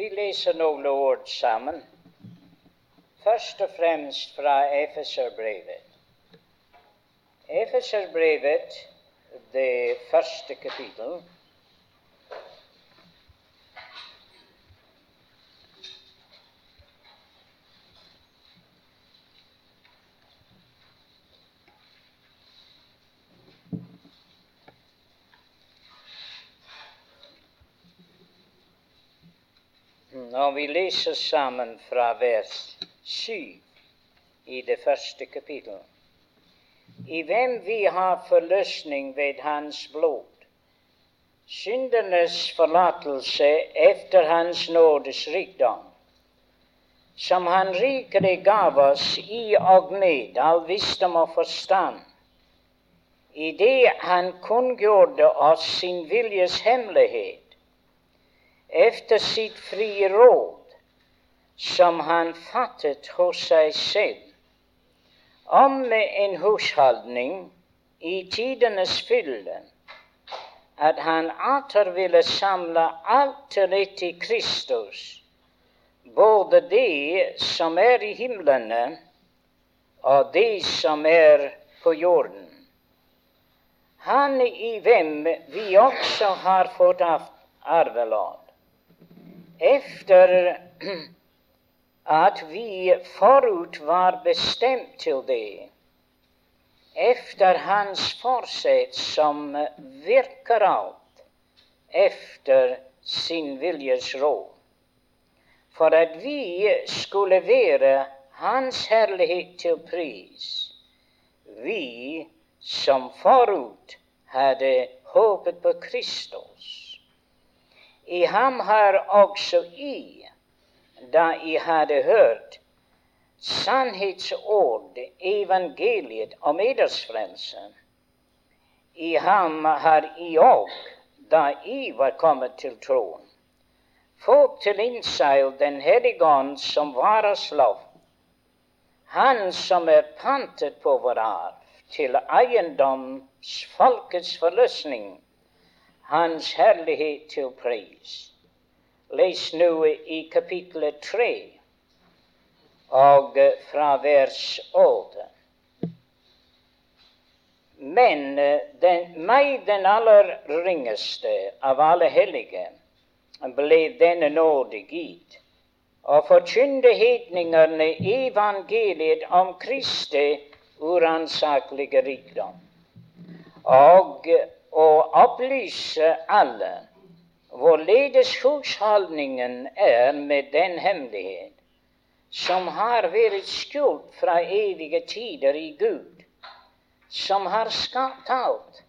Vi leser noen ord sammen. Først og fremst fra Efeserbrevet. Efeserbrevet, det første kapittel. Vi leser sammen fra vers 7 i det første kapittelet. i hvem vi har forløsning ved Hans blod, syndernes forlatelse efter Hans nådes rikdom, som Han rikelig gav oss i og med all visdom og forstand, i det Han kunngjorde oss sin viljes hemmelighet efter sitt frie råd, som han fattet hos seg selv, om med en husholdning i tidenes fylde, at han atter ville samle alt til ett i Kristus, både det som er i himlene, og det som er på jorden. Han i hvem vi også har fått arvelån efter at vi forut var bestemt til det, efter Hans forsett som virker alt efter sin viljes råd, for at vi skulle være Hans herlighet til pris, vi som forut hadde håpet på Kristus. I ham har også I, da I hadde hørt sannhetsord, evangeliet om eders frelse. I ham har I òg, da I var kommet til troen, fått til innseil Den hellige ånd som var lov. Han som er pantet på vår arv, til eiendomsfolkets forløsning hans herlighet til pris. Les nå i kapittel tre og fra vers åtte. Men den, meg, den aller ringeste av alle hellige, ble denne nåde gitt, og forkynte hedningene evangeliet om Kristi uransakelige rikdom. Og å opplyse alle. Hvorledes husholdningen er med den hemmelighet som har vært skjult fra evige tider i Gud, som har skapt alt,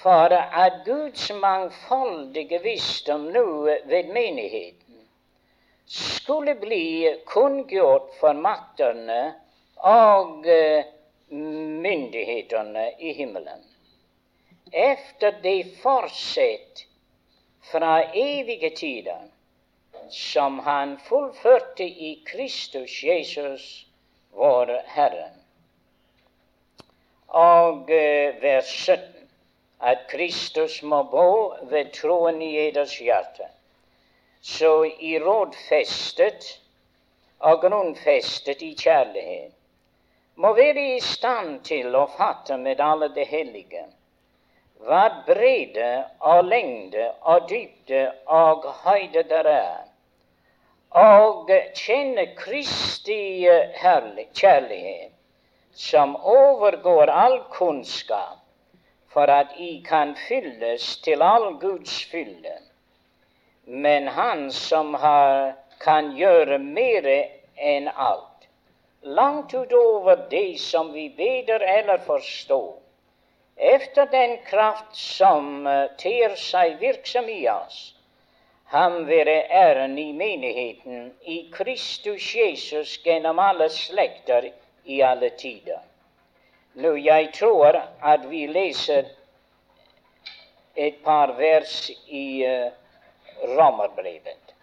for at Guds mangfoldige visdom nå ved menigheten skulle bli kunngjort for maktene og eh, myndighetene i himmelen efter det forsett fra evige tider som han fullførte i Kristus Jesus, vår Herre. Og eh, vers 17 at Kristus må bo ved troen i eders hjerte. Så i rådfestet og grunnfestet i kjærlighet må være i stand til å fatte med alle det hellige hva bredde og lengde og dybde og høyde der er, og kjenne Kristi kjærlighet, som overgår all kunnskap, for at I kan fylles til all Guds fylde. Men Han som har, kan gjøre mere enn alt, langt utover det som vi beder eller forstår efter den kraft som eh, ter seg virksom i oss. Ham være æren i menigheten i Kristus Jesus gjennom alle slekter i alle tider. Nå, jeg tror at vi leser et par vers i uh, Romerbrevet.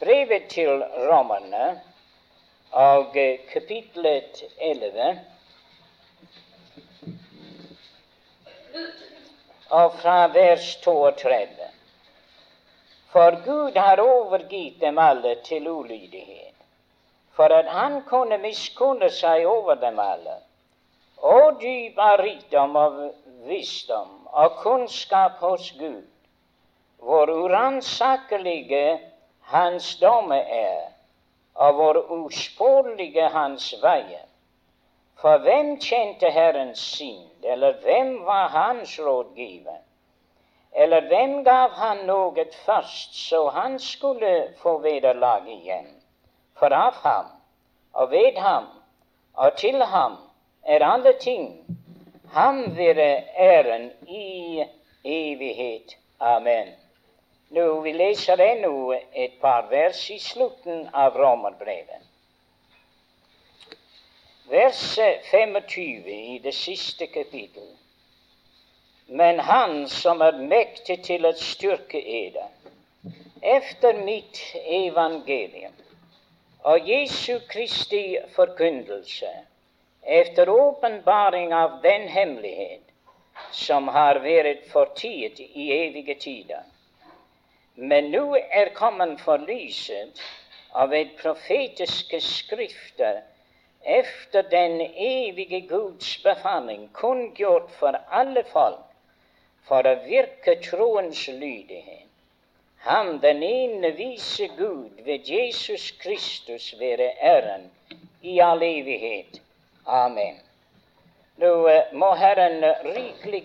Brevet til romerne og uh, kapitlet 11 og fra vers 32. For Gud har overgitt dem alle til ulydighet, for at han kunne miskunne seg over dem alle. Og dyp av rikdom og visdom og kunnskap hos Gud, hvor uransakelige Hans domme er, og hvor usporelige Hans veier. For hvem kjente Herrens synd, eller hvem var hans rådgiver? Eller hvem gav han noe først, så han skulle få vederlag igjen? For av ham, og ved ham, og til ham er alle ting. Ham være æren i evighet. Amen. Nå, Vi leser ennå et par vers i slutten av Romerbrevet vers 25 i det siste kapittel. Men Han som er mektig til å styrke eder, efter mitt evangelium og Jesu Kristi forkyndelse, efter åpenbaring av den hemmelighet som har vært fortiet i evige tider, men nå er kommet for lyset av et profetiske skrifter efter den evige Guds befaling, kunngjort for alle folk, for å virke troens lydighet. Ham, den ene vise Gud, ved Jesus Kristus være æren i all evighet. Amen. Nå uh, må Herren rikelig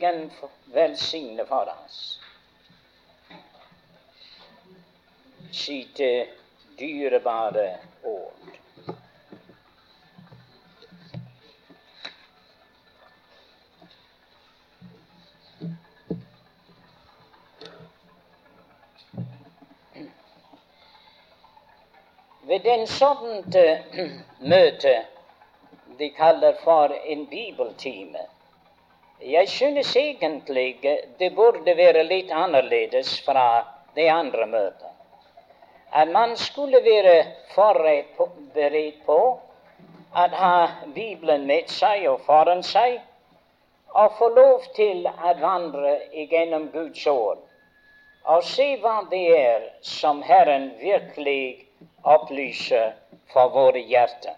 velsigne for oss sitt uh, dyrebare ord. Ved en sånt møte de kaller for en bibeltime Jeg synes egentlig det burde være litt annerledes fra det andre møtet. At man skulle være forberedt på å ha Bibelen med seg og foran seg, og få lov til å vandre gjennom Guds ord og se hva det er som Herren virkelig opplyse for våre hjerter.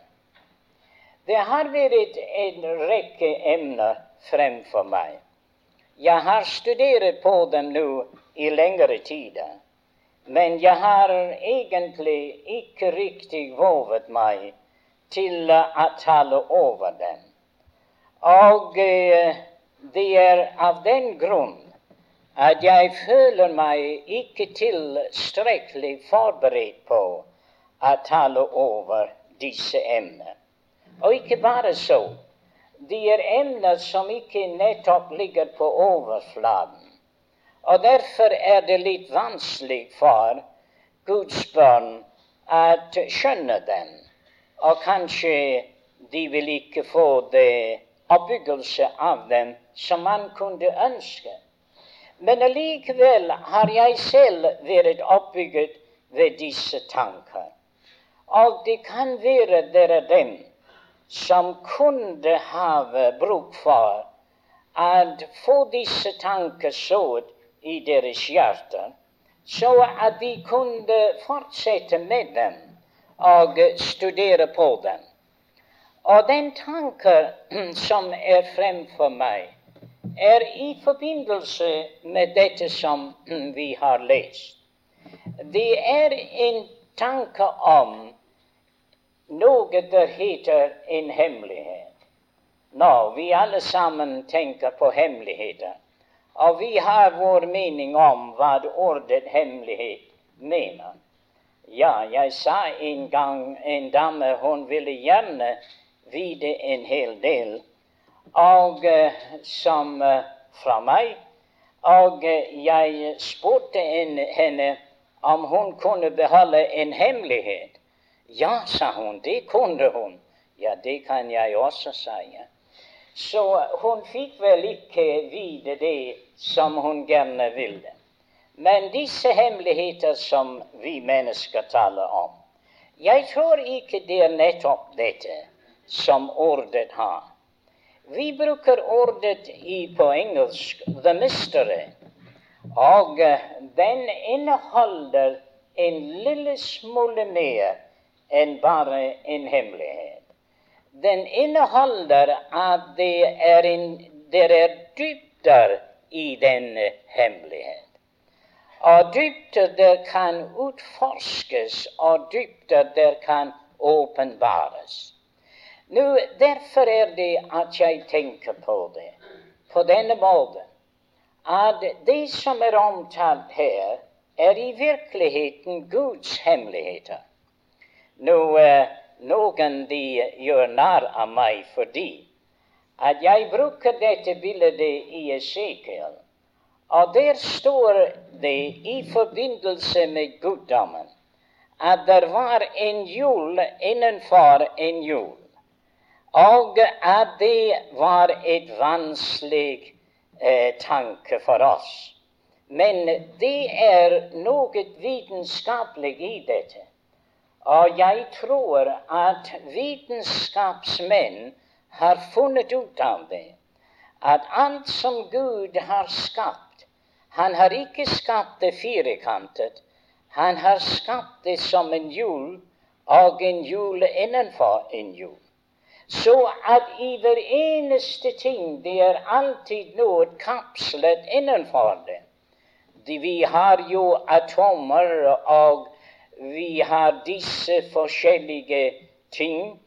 Det har vært en rekke emner fremfor meg. Jeg har studert på dem nå i lengre tider, men jeg har egentlig ikke riktig våget meg til å tale over dem. Og eh, det er av den grunn at jeg føler meg ikke tilstrekkelig forberedt på å tale over disse emner. Og ikke bare så. De er emner som ikke nettopp ligger på overflaten. Og derfor er det litt vanskelig for Guds barn å skjønne dem. Og kanskje de vil ikke få det oppbyggelse av dem som man kunne ønske. Men allikevel har jeg selv vært oppbygget ved disse tanker. Og det kan være dere dem som kunne ha bruk for å få disse tanker sådd i deres hjerter, så at de kunne fortsette med dem og studere på dem. Og den tanker som er fremfor meg, er i forbindelse med dette som vi har lest. Det er en tanke om noe der heter en hemmelighet. Nå, vi alle sammen tenker på hemmeligheter. Og vi har vår mening om hva ordet hemmelighet mener. Ja, jeg sa en gang en dame hun ville gjerne vite en hel del og uh, som uh, fra meg. Og uh, jeg spurte henne om hun kunne beholde en hemmelighet. Ja, sa hun, det kunne hun. Ja, det kan jeg også si. Så hun fikk vel ikke vite det som hun gjerne ville. Men disse hemmeligheter som vi mennesker taler om, jeg tror ikke det er nettopp dette som ordet har. Vi bruker ordet i, på engelsk 'the mystery'. Og den inneholder en lille smule mer enn bare en hemmelighet. Den inneholder at det er, en, det er dybder i denne hemmelighet. Og dybder der kan utforskes, og dybder der kan åpenbares. Nå, Derfor er det at jeg tenker på det på denne måten at det som er omtalt her, er i virkeligheten Guds hemmeligheter. Nå, eh, Noen de gjør narr av meg fordi at jeg bruker dette bildet i Esekiel. Og der står det i forbindelse med guddommen at det var en jul innenfor en jul, og at det var et vanskelig eh, tanke for oss. Men det er noe vitenskapelig i dette. Og jeg tror at vitenskapsmenn har funnet ut av det, at alt som Gud har skapt, han har ikke skapt det firkantet. Han har skapt det som en hjul, og en hjul innenfor en hjul. Så at i hver eneste ting det er alltid noe kapslet innenfor det. De, vi har jo atomer, og vi har disse forskjellige ting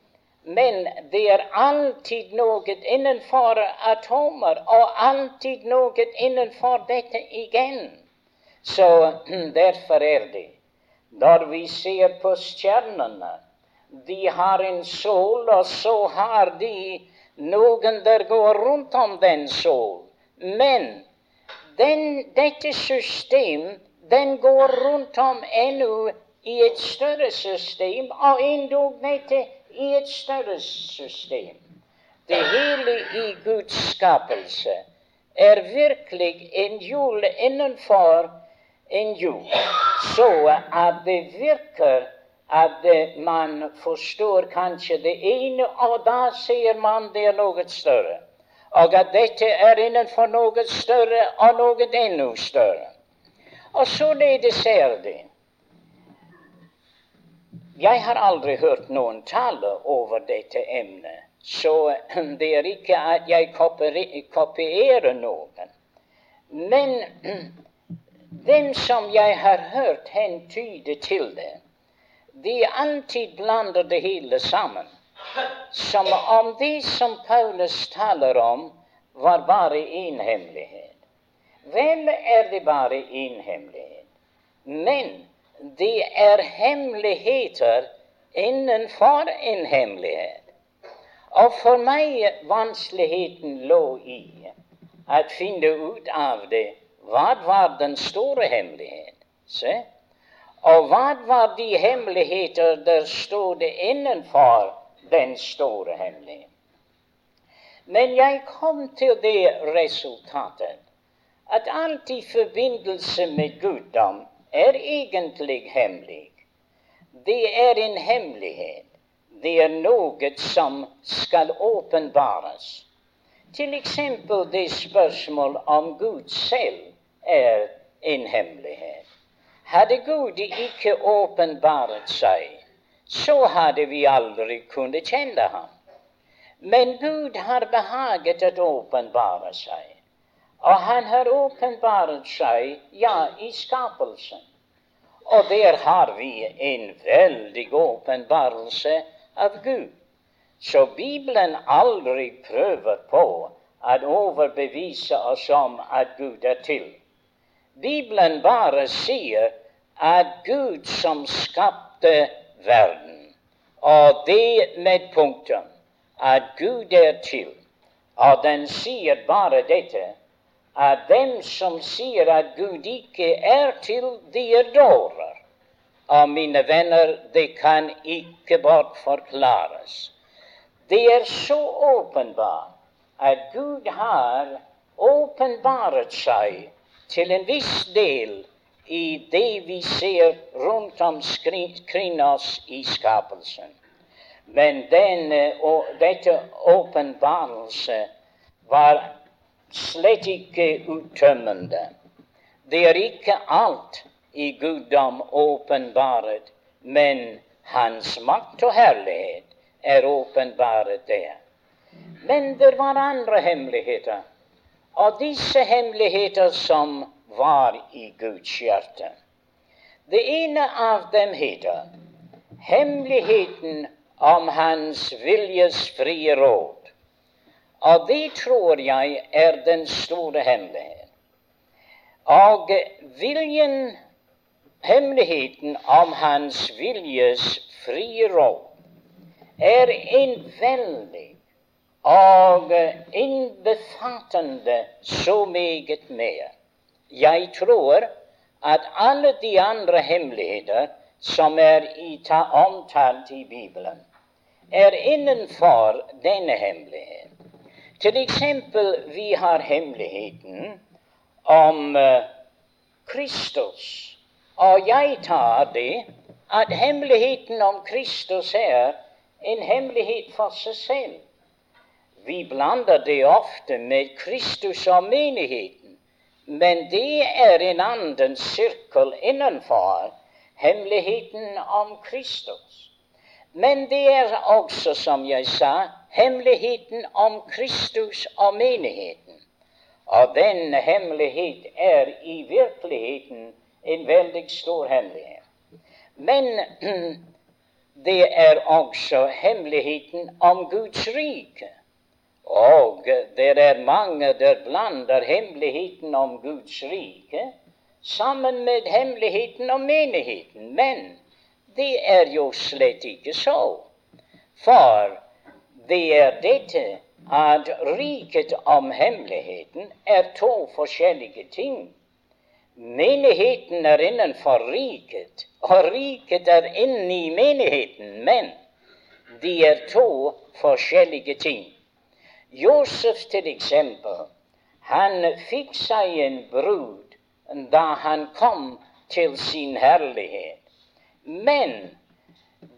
men det er alltid noe innenfor atomer, og alltid noe innenfor dette igjen. Så derfor er det når vi ser på stjernene De har en sol, og så har de noen der går rundt om den sol. Men den, dette system, den går rundt om ennå i et større system, og endog dette i et større system. Det hele i Guds skapelse er virkelig en hjul innenfor en hjul, så at det virker at man forstår kanskje det ene, og da sier man det er noe større. Og at dette er innenfor noe større og noe enda større. Og således er det. Jeg har aldri hørt noen tale over dette emnet, så det er ikke at jeg kopierer noen. Men den som jeg har hørt hentyde til det, de alltid blander det hele sammen. Som om det som Paulus taler om, var bare én hemmelighet. Vel er det bare én hemmelighet. Men det er hemmeligheter innenfor en hemmelighet. Og for meg vanskeligheten lå i å finne ut av det. Hva var den store hemmeligheten? Se? Og hva var de hemmeligheter der stod innenfor den store hemmeligheten? Men jeg kom til det resultatet at alt i forbindelse med guddom er egentlig hemmelig. Det er en hemmelighet. Det er noe som skal åpenbares. Til eksempel det spørsmål om Gud selv er en hemmelighet. Hadde Gud ikke åpenbaret seg, så hadde vi aldri kunnet kjenne ham. Men Gud har behaget å åpenbare seg. Og han har åpenbart seg, ja, i skapelsen. Og der har vi en veldig åpenbarelse av Gud. Så Bibelen aldri prøver på å overbevise oss om at Gud er til. Bibelen bare sier at Gud som skapte verden, og det med punktum, at Gud er til. Og den sier bare dette at dem som sier at Gud ikke er til, de er dårer. Og mine venner, det kan ikke bortforklares. Det er så åpenbart at Gud har åpenbaret seg til en viss del i det vi ser rundt omkring oss i skapelsen. Men denne, dette åpenbarelse var slett ikke uttømmende. Det er ikke alt i guddom åpenbaret, men hans makt og herlighet er åpenbaret der. Men det var andre hemmeligheter, og disse hemmeligheter som var i Guds hjerte. Det ene av dem heter hemmeligheten om Hans viljes frie råd. Og det tror jeg er den store hemmeligheten. Og viljen, hemmeligheten om Hans viljes frie råd, er en veldig og innbefattende så meget mer. Jeg tror at alle de andre hemmeligheter som er omtalt i Bibelen, er innenfor denne hemmelighet. Til eksempel, vi har hemmeligheten om uh, Kristus. Og jeg tar det at hemmeligheten om Kristus er en hemmelighet for seg selv. Vi blander det ofte med Kristus og menigheten, men det er en annen sirkel innenfor hemmeligheten om Kristus. Men det er også, som jeg sa, hemmeligheten om Kristus og menigheten. Og den hemmelighet er i virkeligheten en veldig stor hemmelighet. Men det er også hemmeligheten om Guds rike. Og det er mange der blander hemmeligheten om Guds rike sammen med hemmeligheten om menigheten. Men det er jo slett ikke så. For det er dette at riket om hemmeligheten er to forskjellige ting. Menigheten er innenfor riket, og riket er inne i menigheten. Men de er to forskjellige ting. Josef, til eksempel, han fikk seg en brud da han kom til sin herlighet. Men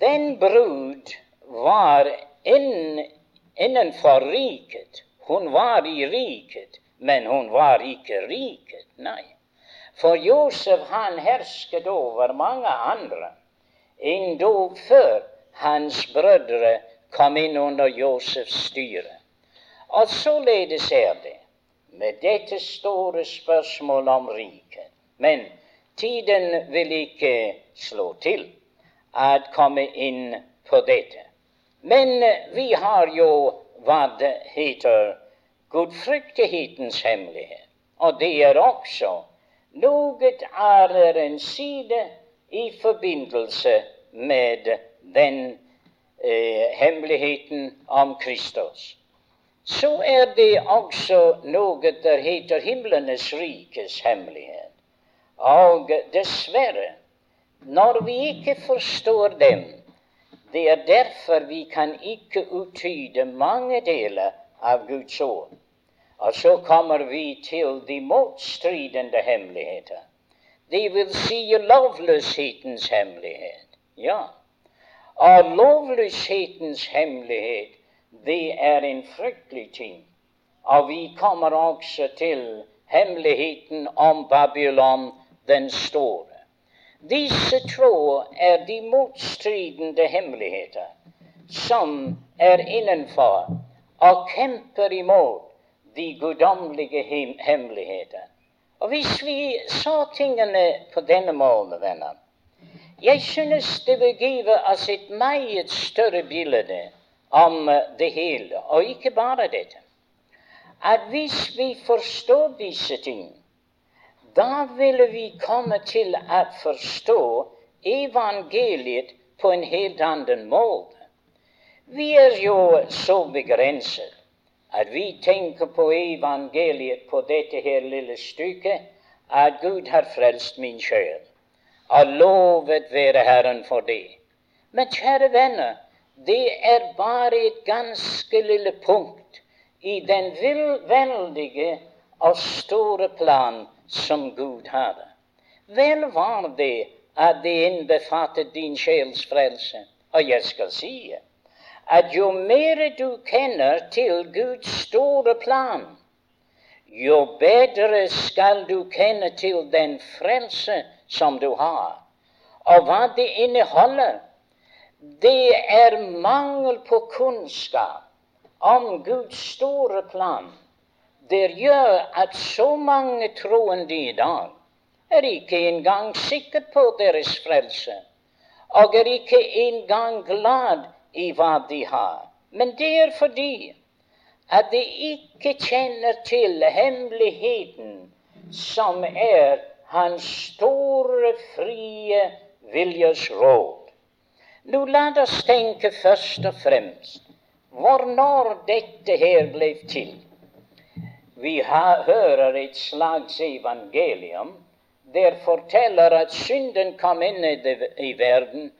den brud var inn, innenfor riket. Hun var i riket, men hun var ikke riket. Nei. For Josef han hersket over mange andre, endog før hans brødre kom inn under Josefs styre. Og således er det med dette store spørsmålet om riket. Men tiden vil ikke slå til at komme inn på dette. Men vi har jo hva det heter gudfryktighetens hemmelighet. Og det er også noe er en side i forbindelse med den eh, hemmeligheten om Kristus så er det også noe der heter himlenes rikes hemmelighet. Og dessverre, når vi ikke forstår dem, det er derfor vi kan ikke uttyde mange deler av Guds ord. Og så kommer vi til de motstridende hemmeligheter. Det vil si lovløshetens hemmelighet. Ja. Og lovløshetens hemmelighet det er en fryktelig ting. Og vi kommer også til hemmeligheten om Babylon den store. Disse tro er de motstridende hemmeligheter som er innenfor og kjemper imot de guddommelige hemmeligheter. Og hvis vi så tingene på denne måten, venner Jeg synes det vil give oss et meget større bilde om det hele. Og ikke bare dette. At hvis vi forstår disse ting, da ville vi komme til å forstå evangeliet på en helt annen måte. Vi er jo så begrenset at vi tenker på evangeliet på dette her lille stykket, at Gud har frelst min sjel. Og lovet være Herren for det. Men kjære venner, det er bare et ganske lille punkt i den veldige og store plan som Gud hadde. Vel var det at det innbefattet din sjels frelse. Og jeg skal si at jo mer du kjenner til Guds store plan, jo bedre skal du kjenne til den frelse som du har. Og hva det inneholder, det er mangel på kunnskap om Guds store plan. Det gjør at så mange troende i dag er ikke engang sikre på deres frelse, og er ikke engang glad i hva de har. Men det er fordi at de ikke kjenner til hemmeligheten som er hans store, frie viljes råd. Nå la oss tenke først og fremst hvornår dette her ble til. Vi hører et slags evangelium der forteller at synden kom inn i verden,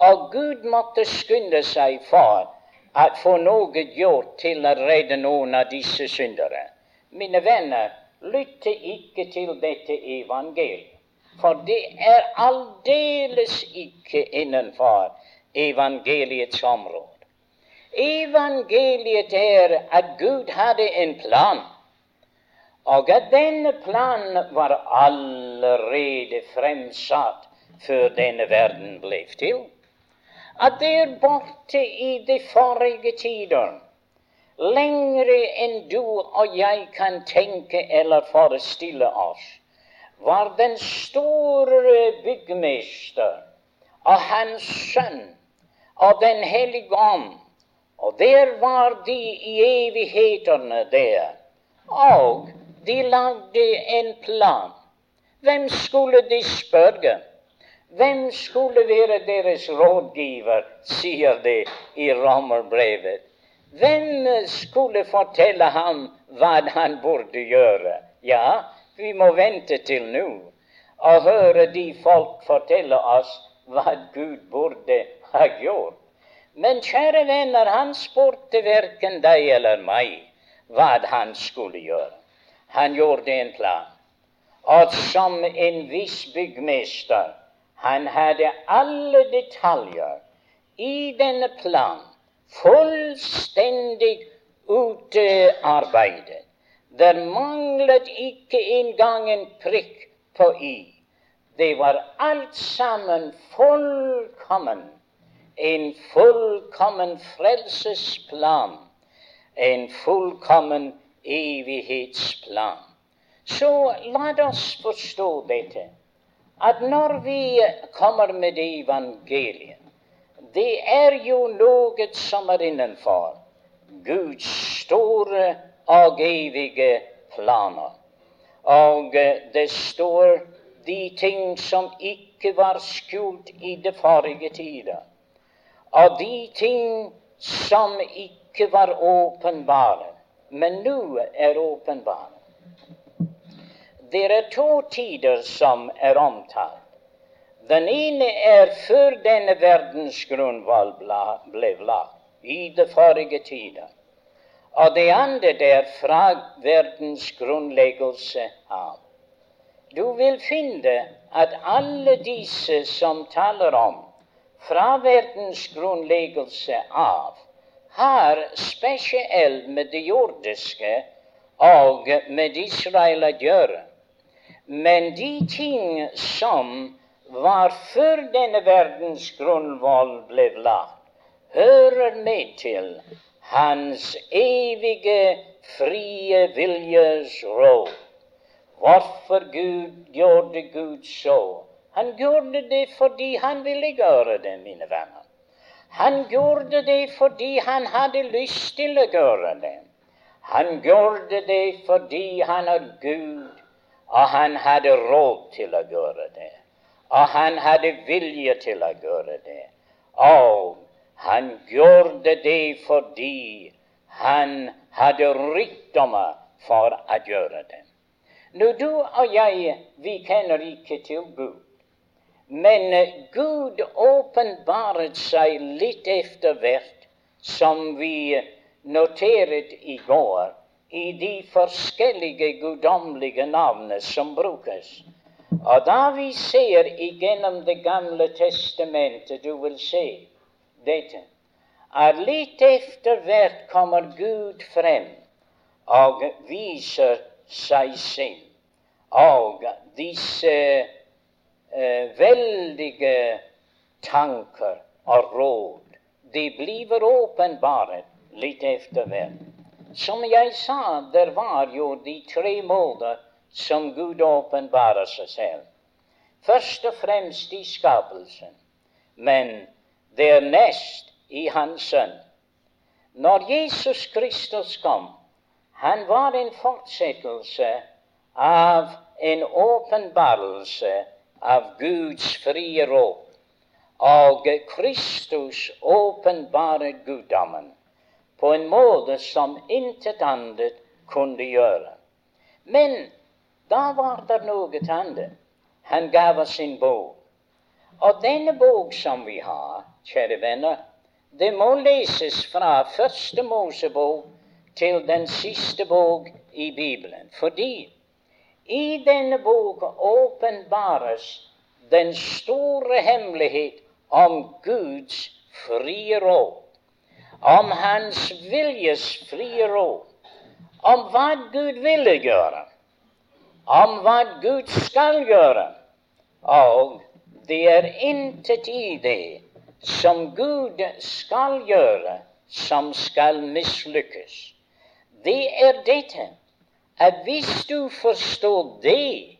og Gud måtte skynde seg for at få noe gjort til å redde noen av disse syndere. Mine venner, lytte ikke til dette evangeliet, for det er aldeles ikke innenfor evangeliets område. Evangeliet er at Gud hadde en plan, og at denne planen var allerede fremsatt før denne verden ble til at det er borte i de forrige tider, lengre enn du og jeg kan tenke eller forestille oss, var den store byggmester og hans sønn og Den hellige ånd. Og der var de i evighetene der. Og de lagde en plan. Hvem skulle de spørre? Hvem skulle være deres rådgiver, sier de i Romerbrevet. Hvem skulle fortelle ham hva han burde gjøre? Ja, vi må vente til nå og høre de folk fortelle oss hva Gud burde ha gjort. Men kjære venner, han spurte verken deg eller meg hva han skulle gjøre. Han gjorde en plan. Og som en viss byggmester han hadde alle detaljer i denne plan fullstendig utarbeidet. Det manglet ikke engang en prikk på i. Det var alt sammen fullkommen. En fullkommen frelsesplan. En fullkommen evighetsplan. Så la oss forstå dette at når vi kommer med evangeliet, det er jo noe som er innenfor Guds store og evige planer. Og det står de ting som ikke var skjult i det forrige tider, og de ting som ikke var åpenbare, men nå er åpenbare. Det er to tider som er omtalt. Den ene er før denne verdens grunnvoll ble lagt, i det forrige tider. Og det andre er fra verdens grunnleggelse av. Du vil finne at alle disse som taler om fra verdens grunnleggelse av, har spesielt med det jordiske og med Israel å gjøre. Men de ting som var før denne verdens grunnvoll ble lagt, hører med til hans evige, frie viljes råd. Hvorfor Gud gjorde Gud så? Han gjorde det fordi han ville gjøre det, mine venner. Han gjorde det fordi han hadde lyst til å gjøre det. Han gjorde det fordi han er Gud og han hadde råd til å gjøre det. Og han hadde vilje til å gjøre det. Og han gjorde det fordi han hadde rikdommer for å gjøre det. Nå, du og jeg, vi kjenner ikke til Gud. Men Gud åpenbaret seg litt etter hvert, som vi noteret i går i de forskjellige guddommelige navnene som brukes. Og da vi ser igjennom Det gamle testamentet, du vil se dette, at litt etter hvert kommer Gud frem og viser seg selv. Og disse eh, veldige tanker og råd, de blir åpenbart litt etter hvert. Som jeg sa, det var jo de tre måter som Gud åpenbarer seg selv. Først og fremst i skapelsen, men dernest i Hans Sønn. Når Jesus Kristus kom, han var en fortsettelse av en åpenbarelse av Guds frie råd. Og Kristus åpenbare guddommen på en måte som intet annet kunne gjøre. Men da var det noe annet. Han gav oss en bok. Og denne bok som vi har, kjære venner, det må leses fra første Mosebok til den siste bok i Bibelen. Fordi i denne bok åpenbares den store hemmelighet om Guds frie råd, om Hans viljes frie råd, om hva Gud ville gjøre, om hva Gud skal gjøre. Og det er intet i det som Gud skal gjøre, som skal mislykkes det er dette at hvis du forstår det,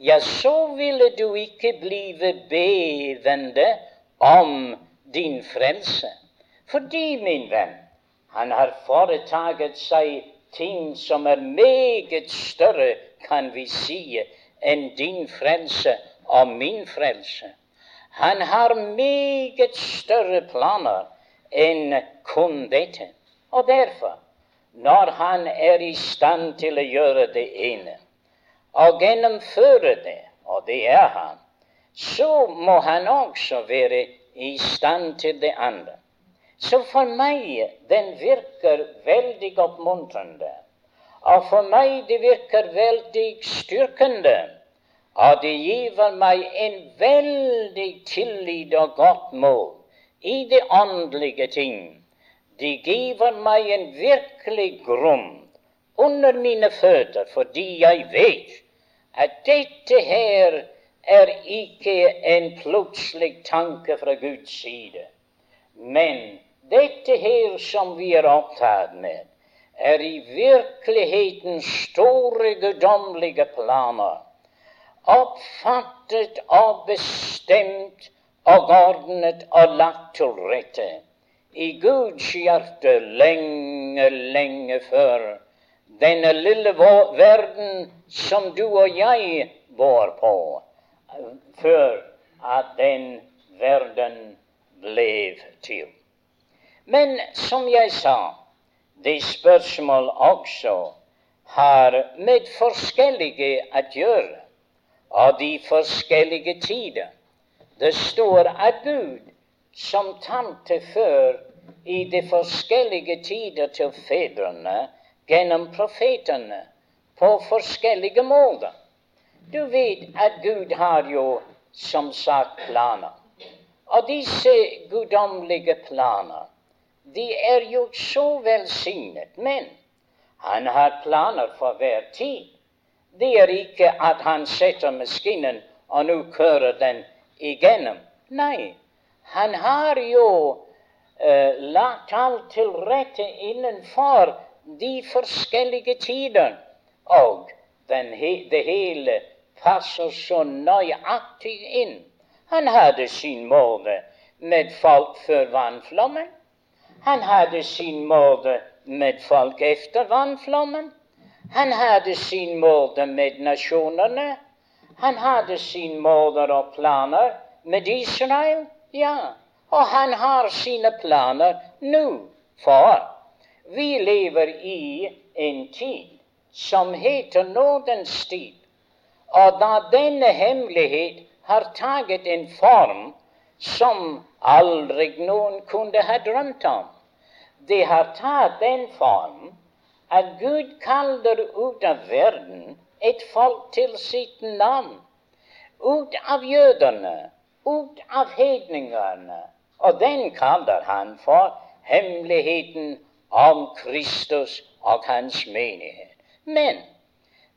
ja, så ville du ikke blive bevende om din frelse. Fordi, min venn, han har foretaget seg ting som er meget større, kan vi si, enn din frelse og min frelse. Han har meget større planer enn kun dette. Og derfor når han er i stand til å gjøre det ene og gjennomføre det, og det er han, så må han også være i stand til det andre. Så for meg den virker veldig oppmuntrende. Og for meg det virker veldig styrkende. Og det giver meg en veldig tillit og godt mål i de åndelige ting de giver meg en virkelig grunn under mine føtter, fordi jeg vet at dette her er ikke en plutselig tanke fra Guds side. Men dette her som vi er opptatt med, er i virkeligheten store guddommelige planer, oppfattet og bestemt og ordnet og lagt til rette i Guds hjerte lenge, lenge før denne lille verden som du og jeg bor på, før at den verden ble til. Men som jeg sa, det spørsmål også har med forskjellige å gjøre, og de forskjellige tider. Det står at Gud som tante før i de forskjellige tider til fedrene gjennom profetene på forskjellige måter. Du vet at Gud har jo som sagt planer. Og disse guddommelige planer, de er jo så velsignet. Men han har planer for hver tid. Det er ikke at han setter maskinen og nå kører den igjennom. Nei, han har jo eh, lagt alt til rette innenfor de forskjellige tider. Og he det hele passer så nøyaktig inn. Han hadde sin måte med folk før vannflommen. Han hadde sin måte med folk etter vannflommen. Han hadde sin måte med nasjonene. Han hadde sin måter og planer med Israel. Ja, og han har sine planer nå. For vi lever i en tid som heter nådens tid. Og da denne hemmelighet har taget en form som aldri noen kunne ha drømt om, det har tatt den form at Gud kaller ut av verden et folk til sitt navn. Ut av jødene ut av hedningene. Og den kaller han for hemmeligheten om Kristus og hans menighet. Men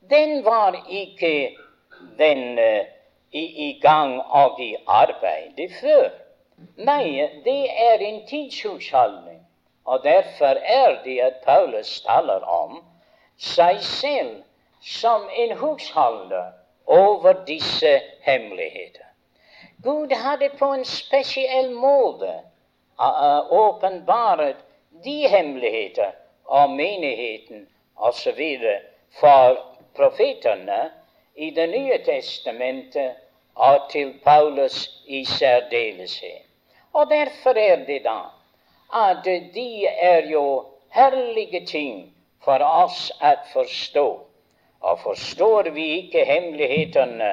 den var ikke den uh, i, i, gang og i arbeid før. Nei, det er en tidshusholdning. Og derfor er det at Paulus taler om seg selv som en husholder over disse hemmeligheter. Gud hadde på en spesiell måte åpenbaret de hemmeligheter av menigheten osv. for profetene i Det nye testamentet og til Paulus i særdeleshet. Og derfor er det da at de er jo herlige ting for oss å forstå. Og forstår vi ikke hemmelighetene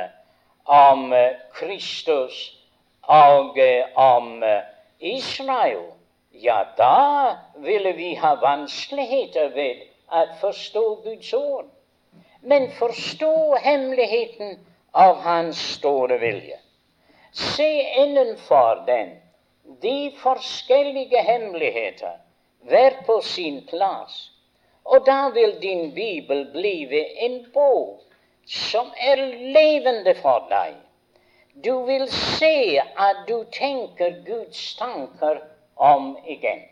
om Kristus og om Israel, ja, da ville vi ha vanskeligheter ved å forstå Guds ord. Men forstå hemmeligheten av Hans store vilje. Se innenfor den de forskjellige hemmeligheter hver på sin plass. Og da vil din bibel blive en bok som er levende for deg du vil se at du tenker Guds tanker om igjen.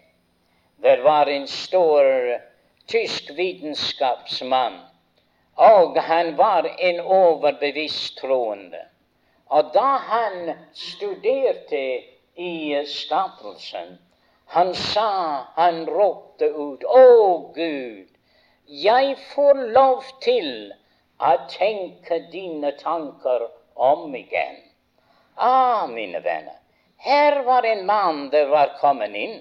Det var en stor tysk vitenskapsmann, og han var en overbevist troende. Og da han studerte i skapelsen, han sa, han ropte ut, Å Gud, jeg får lov til å tenke dine tanker om igjen. Ah, mine venner, her var en mann der var kommet inn,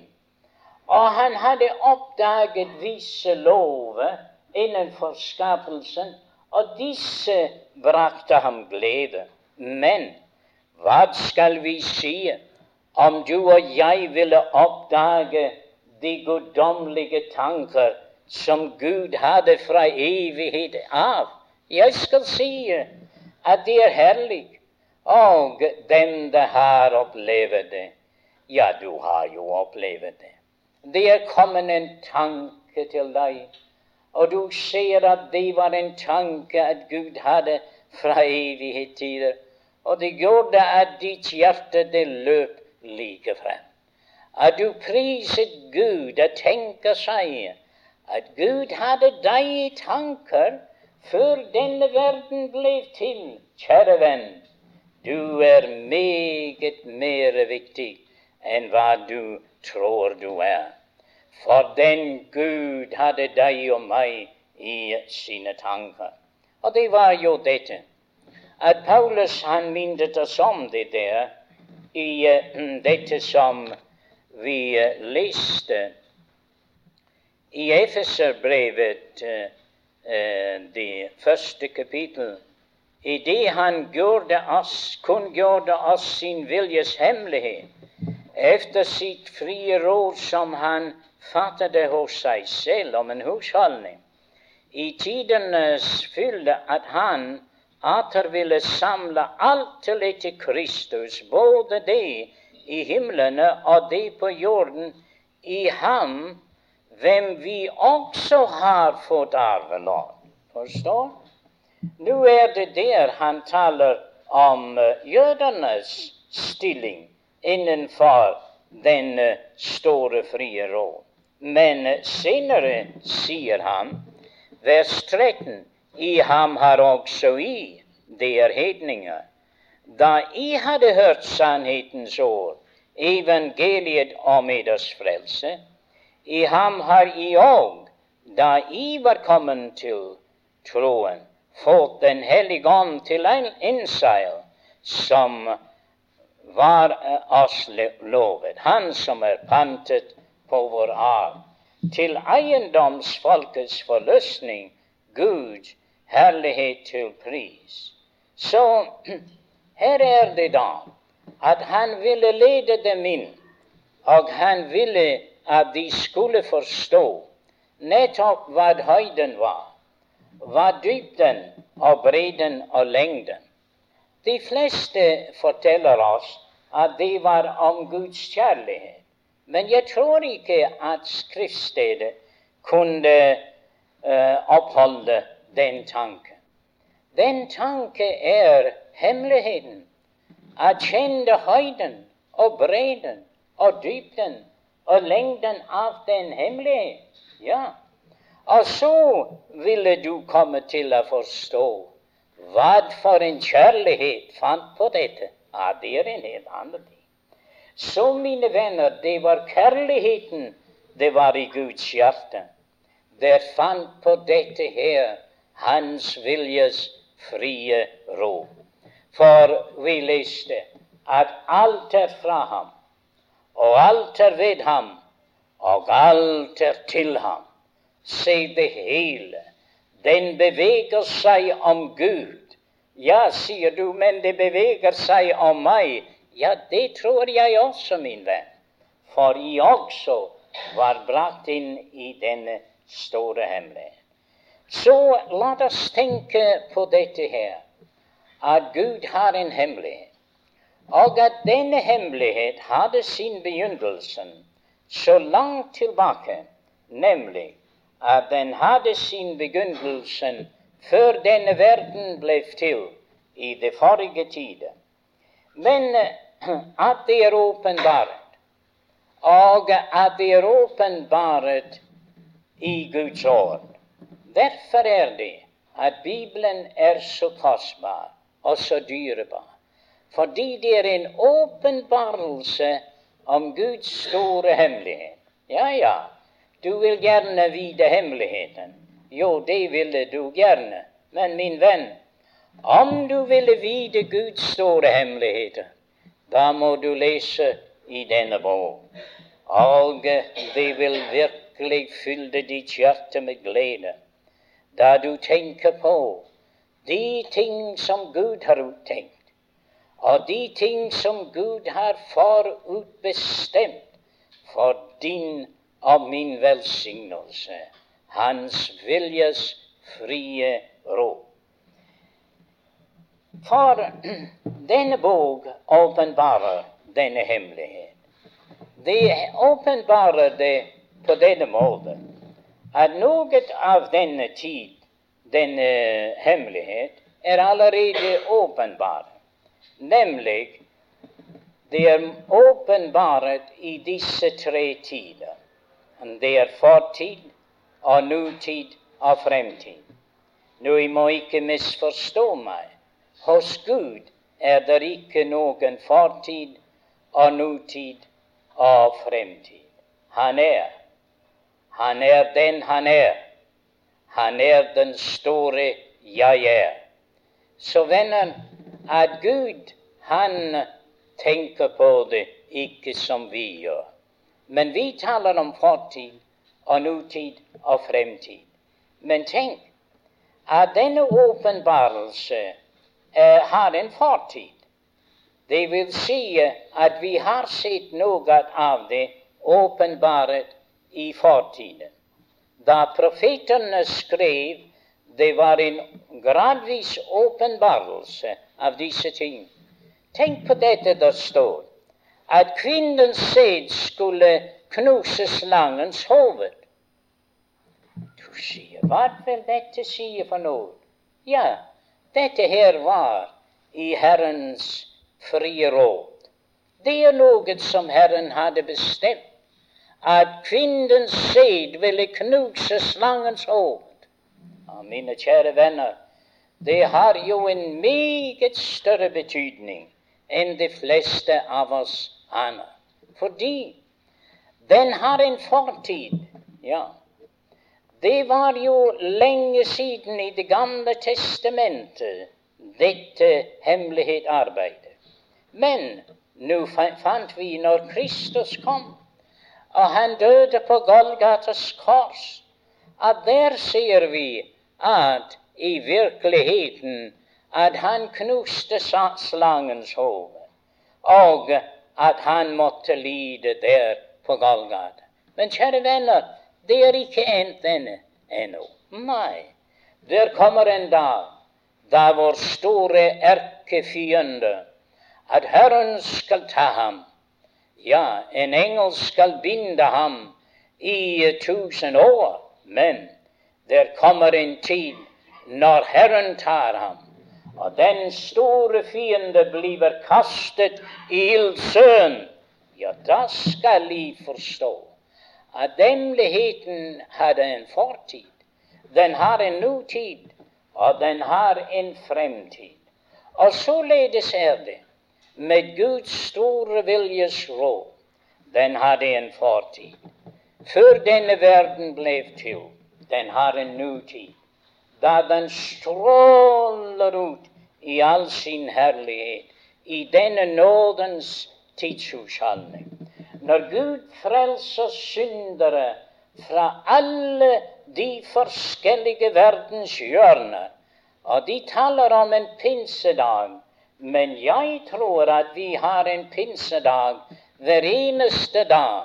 og han hadde oppdaget visse lover innenfor skapelsen, og disse brakte ham glede. Men hva skal vi si om du og jeg ville oppdage de guddommelige tanker som Gud hadde fra evighet av? Jeg skal si at det er herlig. Og den det har opplevd det, ja, du har jo opplevd det. Det er kommet en tanke til deg, og du ser at det var en tanke at Gud hadde fra evighetstider. Og det gjorde at ditt hjerte det løp like frem. At du priset Gud og tenker seg at Gud hadde deg i tanker før denne verden ble til, kjære venn. Du er meget mer viktig enn hva du tror du er. For den Gud hadde deg og meg i sine tanker. Og det var jo dette at Paulus han minnet oss om det der i uh, dette som vi uh, leste i Efeserbrevet, uh, det første kapittel idet han gjorde oss, kunngjorde oss sin viljes hemmelighet, efter sitt frie råd som han fattade hos seg selv om en husholdning, i tidenes fylde at han atter ville samle alt til etter Kristus, både det i himlene og det på jorden, i ham hvem vi også har fått arvelov. Forstår? Nå er det der han taler om uh, jødenes stilling innenfor den uh, store frie råd. Men uh, senere sier han, vers 13, i ham har også i, det er hedninger, da I hadde hørt sannhetens ord, evangeliet om eders frelse, i ham har I òg, da I var kommet til troen, fått Den hellige ånd til en innseil som var oss lovet, Han som er pantet på vår arv, til eiendomsfolkets forløsning, Gud, herlighet til pris. Så her er det da at han ville lede dem inn, og han ville at de skulle forstå nettopp hva høyden var hva dybden og bredden og lengden. De fleste forteller oss at det var om Guds kjærlighet. Men jeg tror ikke at skriftstedet kunne uh, oppholde den tanken. Den tanke er hemmeligheten. At kjenne høyden og bredden og dybden og lengden av den hemmelighet. Ja. Og så ville du komme til å forstå hva for en kjærlighet fant på dette. Ja, det er en helt annen ting. Så, mine venner, det var kjærligheten det var i Guds hjerte. Det fant på dette her Hans viljes frie ro. For vi leste at alt er fra ham, og alt er ved ham, og alt er til ham. Se det hele. Den beveger seg om Gud. Ja, sier du, men det beveger seg om meg. Ja, det tror jeg også, min venn. For jeg også var brakt inn i denne store hemmelighet. Så la oss tenke på dette her, at Gud har en hemmelighet, og at denne hemmelighet hadde sin begynnelse så langt tilbake, nemlig at den hadde sin begynnelse før denne verden ble til i det forrige tider. Men at det er åpenbart, og at det er åpenbart i Guds ord. Derfor er det at Bibelen er så kostbar og så dyrebar. Fordi det er en åpenbarelse om Guds store hemmelighet. Ja, ja, du vil gjerne vite hemmeligheten. Jo, det ville du gjerne. Men min venn, om du ville vite Guds store hemmeligheter, da må du lese i denne bok. Og det vil virkelig fylle ditt hjerte med glede da du tenker på de ting som Gud har uttenkt, og de ting som Gud har forutbestemt for din og min velsignelse, Hans viljes frie råd. For denne bok åpenbarer denne hemmelighet. Det åpenbarer det på denne måten at noe av denne tid, denne hemmelighet, er allerede åpenbar. Nemlig det er åpenbaret i disse tre tider. Det er fortid og nutid og fremtid. Nå, jeg må ikke misforstå meg. Hos Gud er det ikke noen fortid og nutid og fremtid. Han er. Han er den han er. Han er den store jeg er. Så venner, at Gud, han tenker på det ikke som vi gjør. Men vi taler om fortid og nutid og fremtid. Men tenk at denne åpenbarelse eh, har en fortid. Det vil si at vi har sett noe av det åpenbaret i fortiden. Da profetene skrev, det var en gradvis åpenbarelse av disse ting. Tenk på dette der står, at kvinnens sæd skulle knuse slangens hoved. Du sier, hva vil dette si for noe? Ja, dette her var i Herrens frie råd. Det er noe som Herren hadde bestemt, at kvinnens sæd ville knuse slangens hoved. Ja, mine kjære venner, det har jo en meget større betydning enn de fleste av oss aner. Fordi den har en fortid. Ja, det var jo lenge siden i Det gamle testamentet dette hemmelighetsarbeidet. Men nå fant vi, når Kristus kom, og han døde på Golgatas kors, at der ser vi at i virkeligheten at han knuste slangens hode, og at han måtte lide der på Golgata. Men kjære venner, det er ikke endt ennå. Nei. Der kommer en dag da vår store erkefiende, at Herren skal ta ham. Ja, en engel skal binde ham i tusen år. Men der kommer en tid når Herren tar ham, og den store fiende blir kastet i ildsøen, ja, da skal de forstå at hemmeligheten hadde en fortid. Den har en nutid, og den har en fremtid. Og således er det med Guds store viljes råd. Den hadde en fortid. Før denne verden ble til. Den har en nutid. Da den stråler ut i all sin herlighet i denne nådens tidshusholdning. Når Gud frelser syndere fra alle de forskjellige verdens hjørner, og de taler om en pinsedag, men jeg tror at vi har en pinsedag hver eneste dag,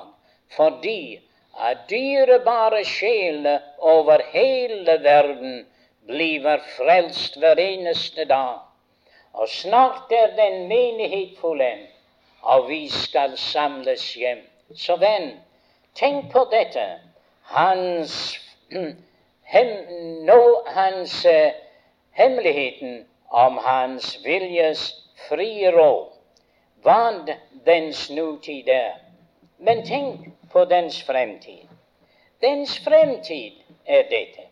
fordi at dyrebare sjeler over hele verden blir frelst hver eneste dag. Og snart er den menighet fullendt, og vi skal samles hjem. Så venn, tenk på dette. Hans, hem, nå hans eh, hemmeligheten om hans viljes frie råd. Hva dens nutid er. Men tenk på dens fremtid. Dens fremtid er dette.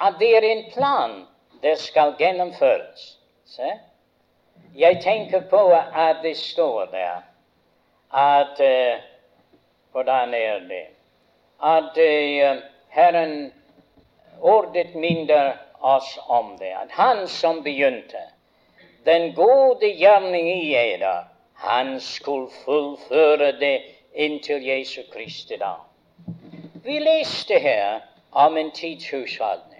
At det er en plan det skal gjennomføres. Se? Jeg tenker på at det står der at uh, Hvordan er det? At uh, Herren ordet minner oss om det. At Han som begynte den gode gjerning i eder, han skulle fullføre det inntil Jesu Kristi dag. Vi leste her om en tidshusholdning.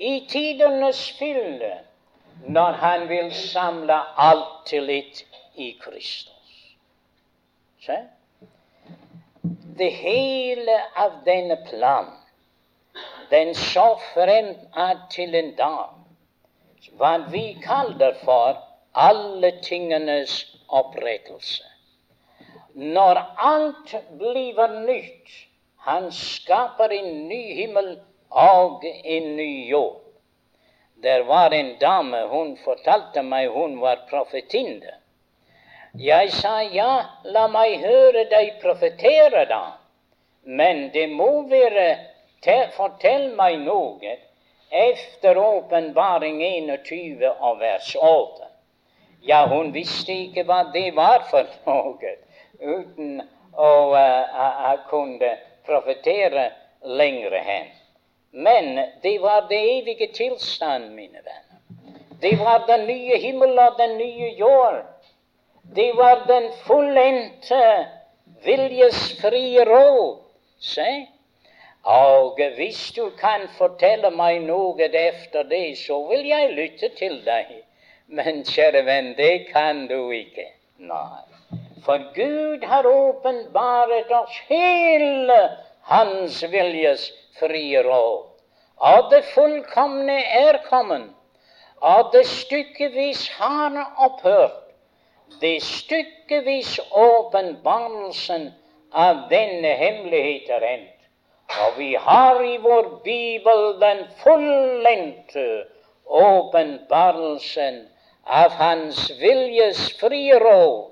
I tidenes fylde, når han vil samle alt til litt i Kristus. Se? Det hele av denne planen, den så frem til en dag hva vi kaller for alle tingenes opprettelse. Når alt blir nytt, han skaper en ny himmel og en ny jord. Der var en dame, hun fortalte meg hun var profetinne. Jeg sa ja, la meg høre deg profetere, da. Men det må være Fortell meg noe efter åpenbaring 21 av vers 8. Ja, hun visste ikke hva det var for noe, uten å uh, kunne profetere lenger hen. Men det var det evige tilstand, mine venner. Det var den nye himmel og den nye jord. Det var den fullendte viljesfrie råd. Se, og hvis du kan fortelle meg noe efter det, så vil jeg lytte til deg. Men kjære venn, det kan du ikke. Nei. For Gud har åpenbart oss hele Hans viljes frie råd. At det fullkomne er kommet. at det stykkevis har opphørt. Det stykkevis åpenbarelsen av denne hemmelighet er endt. Og vi har i vår bibel den fullendte åpenbarelsen av Hans viljes frie råd.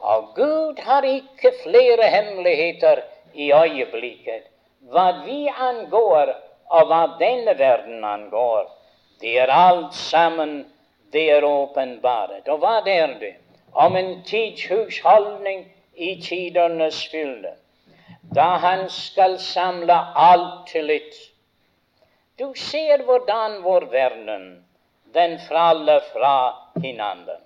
Og Gud har ikke flere hemmeligheter i øyeblikket. Hva vi angår, og hva denne verden angår, det er alt sammen det er åpenbart. Og hva er det? Om en tidshusholdning i tidernes fylde da han skal samle alt til ett. Du ser hvordan vår verden den faller fra hverandre.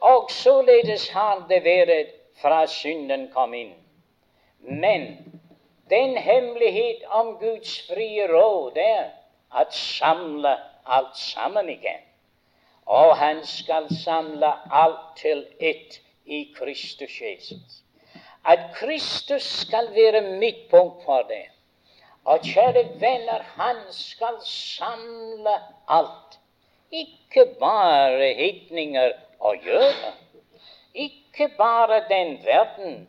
Og således har det vært fra synden kom inn. Men den hemmelighet om Guds frie råd er at samle alt sammen igjen. Og han skal samle alt til ett i Kristus Jesus at Kristus skal være midtpunkt for det. Og kjære venner, han skal samle alt. Ikke bare hitninger og jøder. Ikke bare den verden,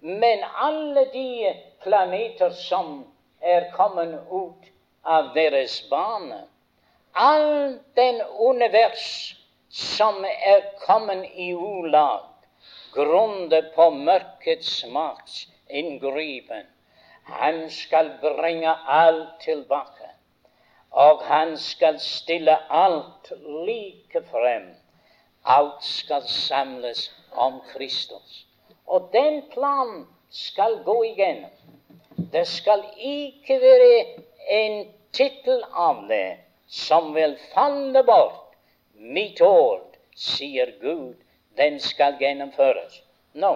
men alle de planeter som er kommet ut av deres bane. All den univers som er kommet i ulag, grunnet på mørkets makts inngripen, han skal bringe alt tilbake. Og han skal stille alt like frem. Alt skal samles om Kristus. Og den planen skal gå igjennom. Det skal ikke være en tittel av det som vil falle bort. Mitt ord, sier Gud, den skal gjennomføres. Nå,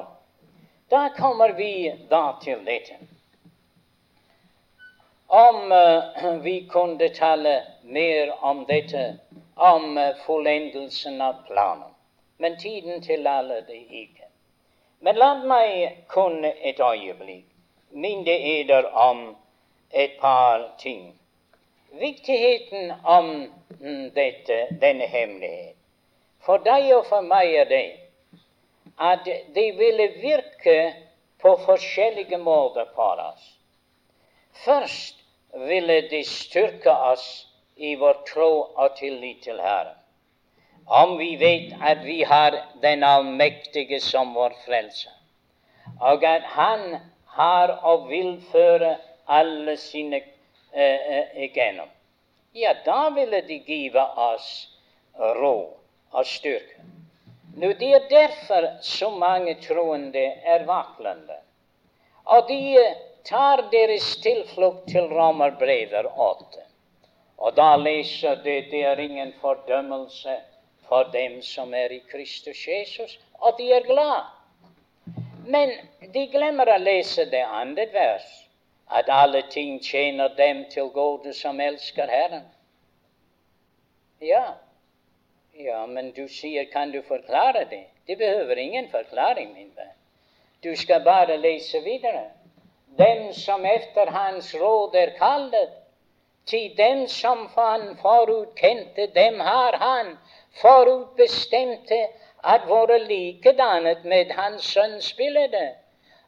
da kommer vi da til dette. Om uh, vi kunne tale mer om dette, om uh, fullendelsen av planen. Men tiden tillater det ikke. Men la meg kun et øyeblikk minne eder om et par ting. Viktigheten om dette, denne hemmelighet. For deg og for meg er det at det ville virke på forskjellige måter på oss. Først ville det styrke oss i vår tro og tillit til Herren om vi vet at vi har den allmektige som vår frelse, og at Han har og vil føre alle sine eh, eh, igjennom, ja, da ville de give oss ro og styrke. Nå, Det er derfor så mange troende er vaklende. Og de tar deres tilflukt til Romerbrevet 8. Og da leser de det er ingen fordømmelse for dem som er i Kristus Jesus, og de er glad. Men de glemmer å lese det andre vers, at alle ting tjener dem til gode som elsker Herren. Ja, ja, men du sier, kan du forklare det? Det behøver ingen forklaring, min venn. Du skal bare lese videre. Dem som etter Hans råd er kallet, til dem som han forut kjente, dem har Han forutbestemte at våre likedannet med Hans Sønns bilde.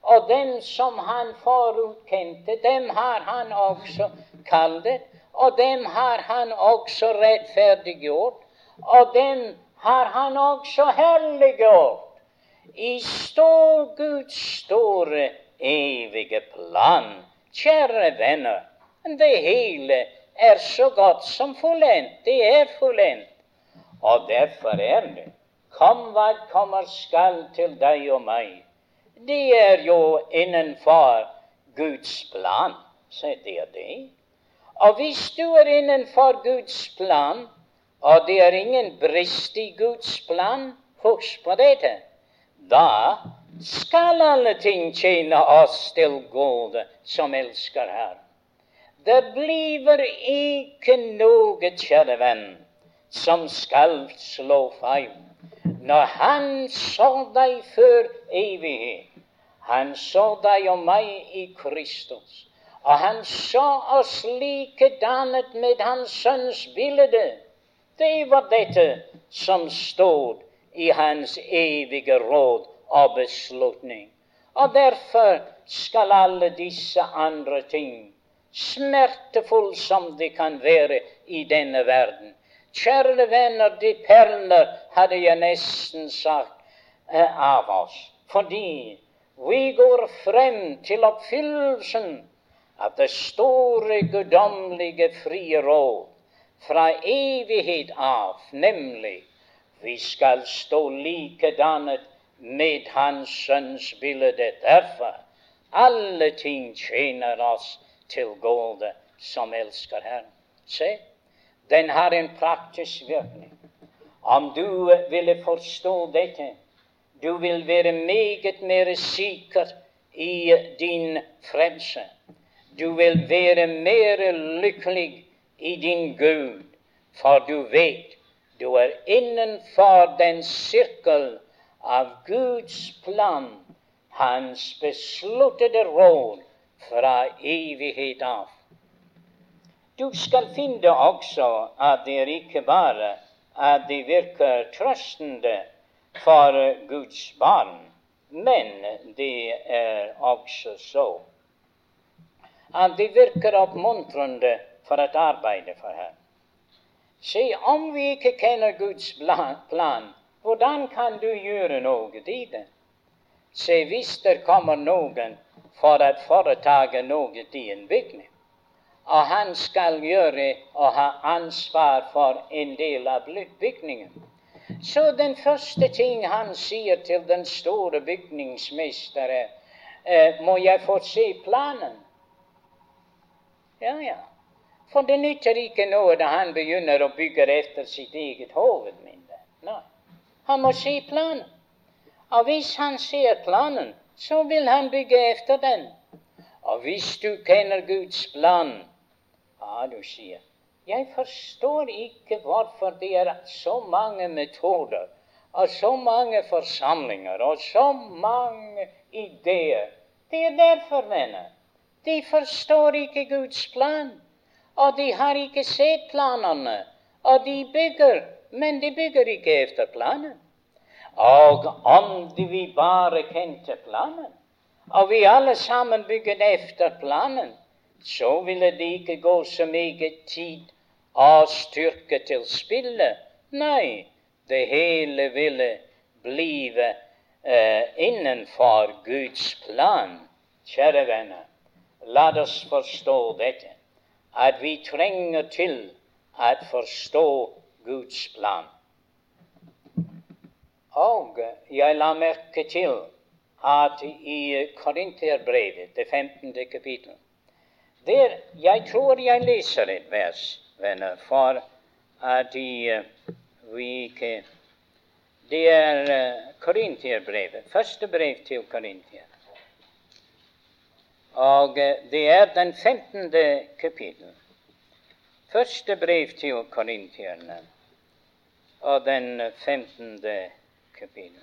Og dem som han forutkjente, dem har han også kallet, og dem har han også rettferdiggjort, og dem har han også helliggjort. I stor Guds store, evige plan. Kjære venner, det hele er så godt som fullendt. Det er fullendt. Og derfor er det Kom hva kommer skal til deg og meg. Det er jo innenfor Guds plan. Så det er det. Og hvis du er innenfor Guds plan, og det er ingen brist i Guds plan, husk på dette, da skal alle ting tjene oss til gode som elsker her. Det blir ikke noe, kjære venn, som skal slå feil. Når Han så deg før evighet, Han så deg og meg i Kristus, og Han så oss likedannet med Hans Sønns bilde. Det var dette som stod i Hans evige råd og beslutning. Og derfor skal alle disse andre ting, smertefulle som de kan være i denne verden, Kjære venner, de perler hadde jeg nesten sagt eh, av oss. Fordi vi går frem til oppfyllelsen av det store, guddommelige frie råd fra evighet av, nemlig vi skal stå likedannet med Hans Sønns bilde. Derfor alle ting tjener oss til gode som elsker Herren. Se, den har en praktisk virkning. Om du ville forstå dette, du vil være meget mer sikker i din frelse. Du vil være mer lykkelig i din Gud, for du vet du er innenfor den sirkel av Guds plan, Hans besluttede råd fra evighet av. Du skal finne også at det er ikke bare at det virker trøstende for Guds barn, men det er også så at det virker oppmuntrende for et arbeide for Herren. Se, om vi ikke kjenner Guds plan, hvordan kan du gjøre noe i det? Se, hvis det kommer noen for å foreta noe i en bygning, og han skal gjøre og ha ansvar for en del av bygningen, så den første ting han sier til den store bygningsmestere, eh, må jeg få se planen? Ja, ja. For det nytter ikke noe da han begynner å bygge etter sitt eget hovedminne. Nei. Han må se planen. Og hvis han ser planen, så vil han bygge etter den. Og hvis du kjenner Guds plan, ja, du sier jeg forstår ikke hvorfor det er så mange metoder og så mange forsamlinger og så mange ideer. Det er derfor, venner. De forstår ikke Guds plan. Og de har ikke sett planene. Og de bygger, men de bygger ikke efter planen. Og om vi bare kjente planen, og vi alle sammen bygger efter planen, så ville det ikke gå så mye tid av styrke til spillet. Nei, det hele ville blive eh, innenfor Guds plan. Kjære venner, la oss forstå dette, at vi trenger til å forstå Guds plan. Og jeg la merke til at i Korinterbrevet, det 15. kapittel, der jeg tror jeg leser et vers venner, for at de, vi ikke Det er uh, Korintierbrevet, første brev til Korintier. Og uh, det er den 15. kapittel. Første brev til korintierne og den 15. kapittel.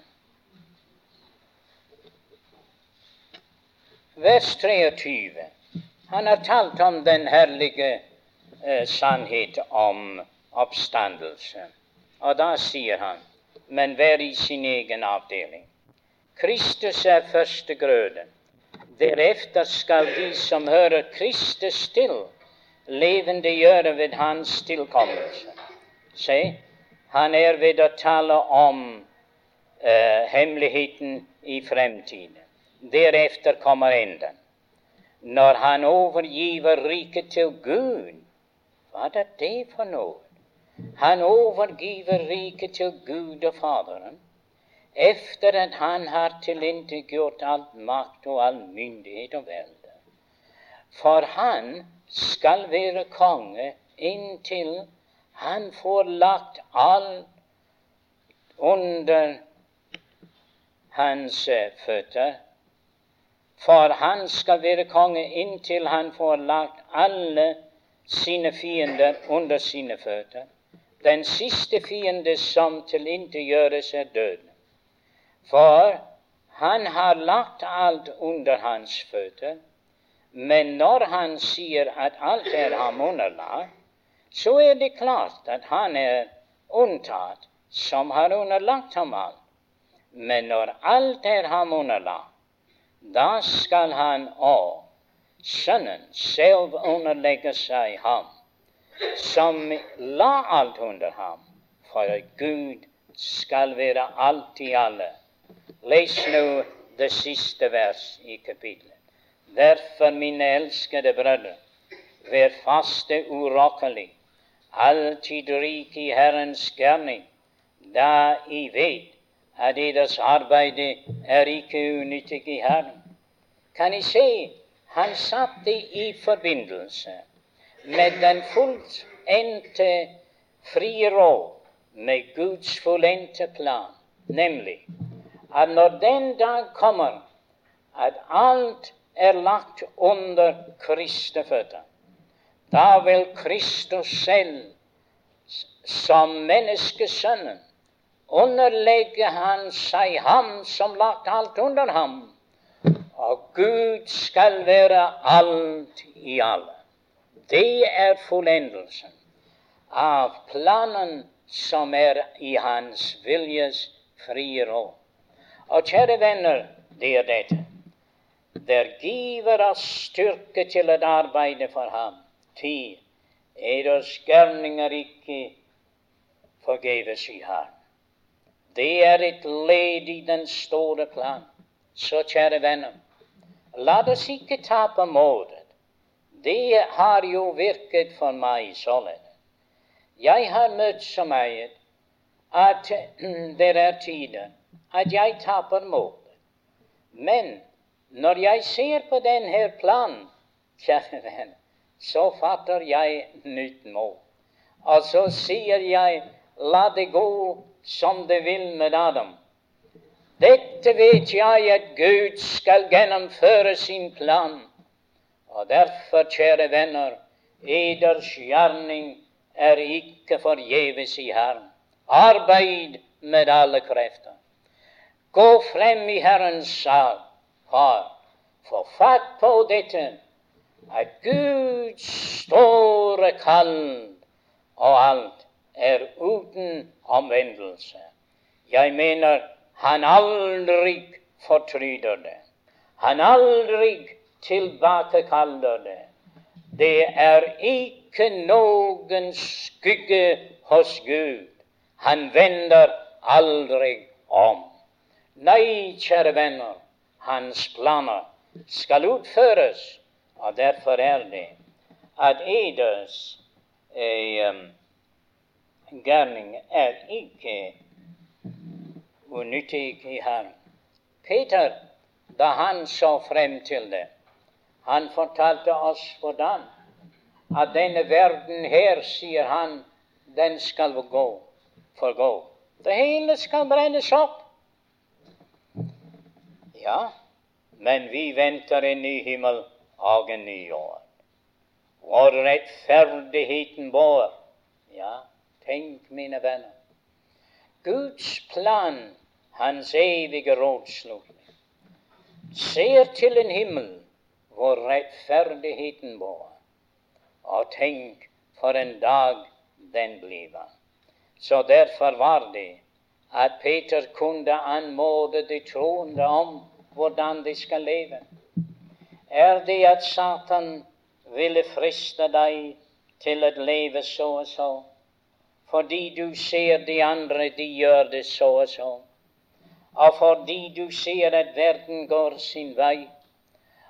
Vers 23. Han har talt om den herlige eh, sannhet om oppstandelse. Og da sier han, men vær i sin egen avdeling. Kristus er førstegrøden. Deretter skal de som hører Kristus til, levende gjøre ved hans tilkommelse. Se, han er ved å tale om eh, hemmeligheten i fremtiden. Deretter kommer enden. Når han overgiver riket til Gud, hva er det for noe? Han overgiver riket til Gud og Faderen efter at han har tilintetgjort all makt og all myndighet og velde. For han skal være konge inntil han får lagt alt under hans føtter. For han skal være konge inntil han får lagt alle sine fiender under sine føtter. Den siste fiende som tilintetgjøres, er døden. For han har lagt alt under hans føtter. Men når han sier at alt er ham underlagt, så er det klart at han er unntatt som har underlagt ham alt. Men når alt er ham underlagt, da skal han òg Sønnen selv underlegge seg ham, som la alt under ham, for Gud skal være alt i alle. Les nå det siste vers i kapitlet. Derfor, mine elskede brødre, vær faste urokkelig, alltid rik i Herrens gjerning, da I vet at deres arbeid er ikke unyttig i Herren. Kan I se han satte i forbindelse med den fullendte frie råd med Guds fullendte plan, nemlig at når den dag kommer at alt er lagt under Kristi føtter, da vil Kristus selv som menneskesønnen underlegge han seg ham som lagt alt under ham og Gud skal være alt i alle. Det er fullendelsen av planen som er i Hans viljes frie råd. Og kjære venner, det er dette. Der giver oss styrke til å arbeide for ham. Ti eders gjerninger ikke forgives i Herren. Det er et led i den store plan. Så kjære venner, la oss ikke tape motet. Det har jo virket for meg således. Jeg har møtt så mye at det er tider at jeg taper motet. Men når jeg ser på denne planen, kjære venn, så fatter jeg nytt mot. Og så sier jeg la det gå som det vil med Adam. Dette vet jeg at Gud skal gjennomføre sin plan. Og derfor, kjære venner, eders gjerning er ikke forgjeves i Herren. Arbeid med alle krefter. Gå frem i Herrens sal, far. Få fatt på dette, at Guds store kall og alt er uten omvendelse. Jeg mener han aldri fortryder det. Han aldri tilbakekaller det. Det er ikke noen skygge hos Gud. Han vender aldri om. Nei, kjære venner, hans planer skal utføres, og derfor er det at eders eh, gjerning er ikke unyttig i Herren. Peter, da han så frem til det, han fortalte oss hvordan at denne verden her, sier han, den skal gå, forgå. Det hele skal brennes opp. Ja, men vi venter en ny himmel og en ny jord. Hvor rettferdigheten bor. Ja, Tenk, mine venner. Guds plan, hans evige rådslutning, ser til en himmel hvor rettferdigheten bor. Og tenk for en dag den bliver. Så derfor var det at Peter kunne anmode de troende om hvordan de skal leve. Er det at Satan ville friste deg til å leve så og så? Fordi du ser de andre, de gjør det så og så. Og fordi du ser at verden går sin vei.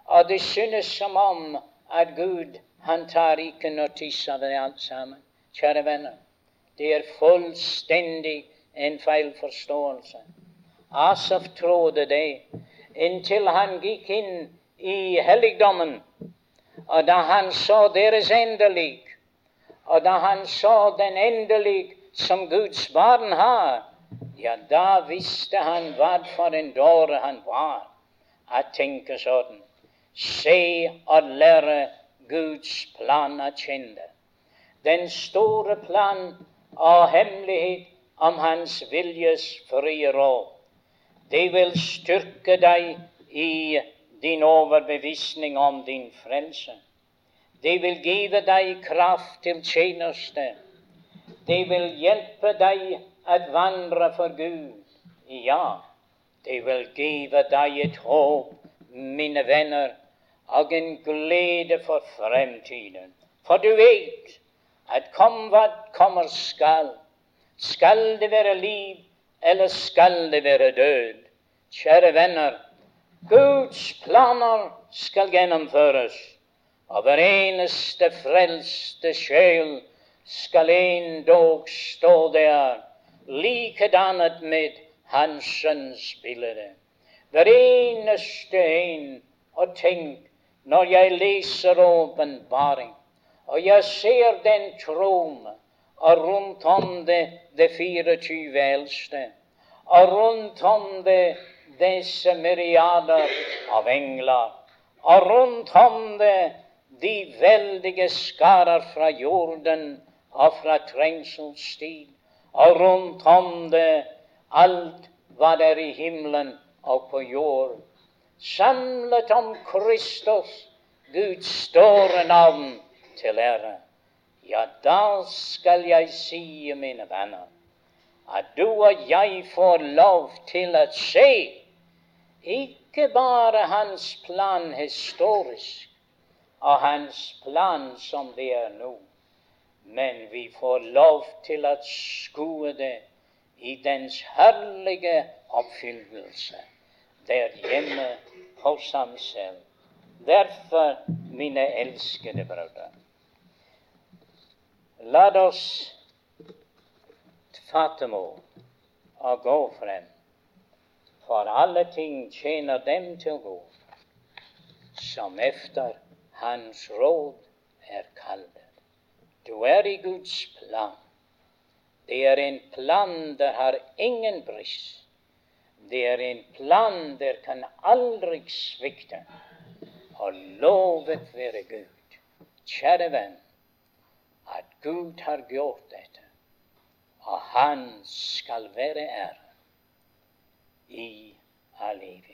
Og det synes som om at Gud, han tar ikke notis av det alt sammen. Kjære venner, det er fullstendig en feilforståelse. Asaf trodde det inntil han gikk inn i helligdommen. Og da han så deres endelik, og da han så den endelig som Guds barn har, ja, da visste han hva for en dåre han var. Jeg tenker sånn. Se og lære Guds plan å kjenne. Den store plan og hemmelighet om Hans viljes frie råd. Det vil styrke deg i din overbevisning om din frelse. Det vil give deg kraft til tjeneste. De vil hjelpe deg å vandre for Gud. Ja, de vil give deg et håp, mine venner, og en glede for fremtiden. For du vet at kom hva kommer skal, skal det være liv, eller skal det være død? Kjære venner, Guds planer skal gjennomføres. Av hver eneste frelste sjel skal en dog stå der, likedannet med Hansens bilde. Hver eneste en. Og tenk, når jeg leser åpenbaring, og jeg ser den trone, og rundt om det de 24 eldste, og rundt om det disse myriader av engler, og rundt om det de veldige skarer fra jorden og fra trengselstid, og rundt om det alt hva det er i himmelen og på jord, samlet om Kristus, Guds store navn, til ære. Ja, da skal jeg si, mine venner, at du og jeg får lov til å se ikke bare hans plan historisk, av hans plan som det er nå. men vi får lov til å skue det i dens herlige oppfyllelse der hjemme hos ham selv. Derfor, mine elskede brødre, la oss fatte mål og gå frem, for alle ting tjener dem til gå som efter Hans råd er kaldet. Du er i Guds plan. Det er en plan der har ingen brist. Det er en plan der kan aldri svikte. Og lovet være Gud, kjære venn, at Gud har gjort dette, og Han skal være æren i all evighet.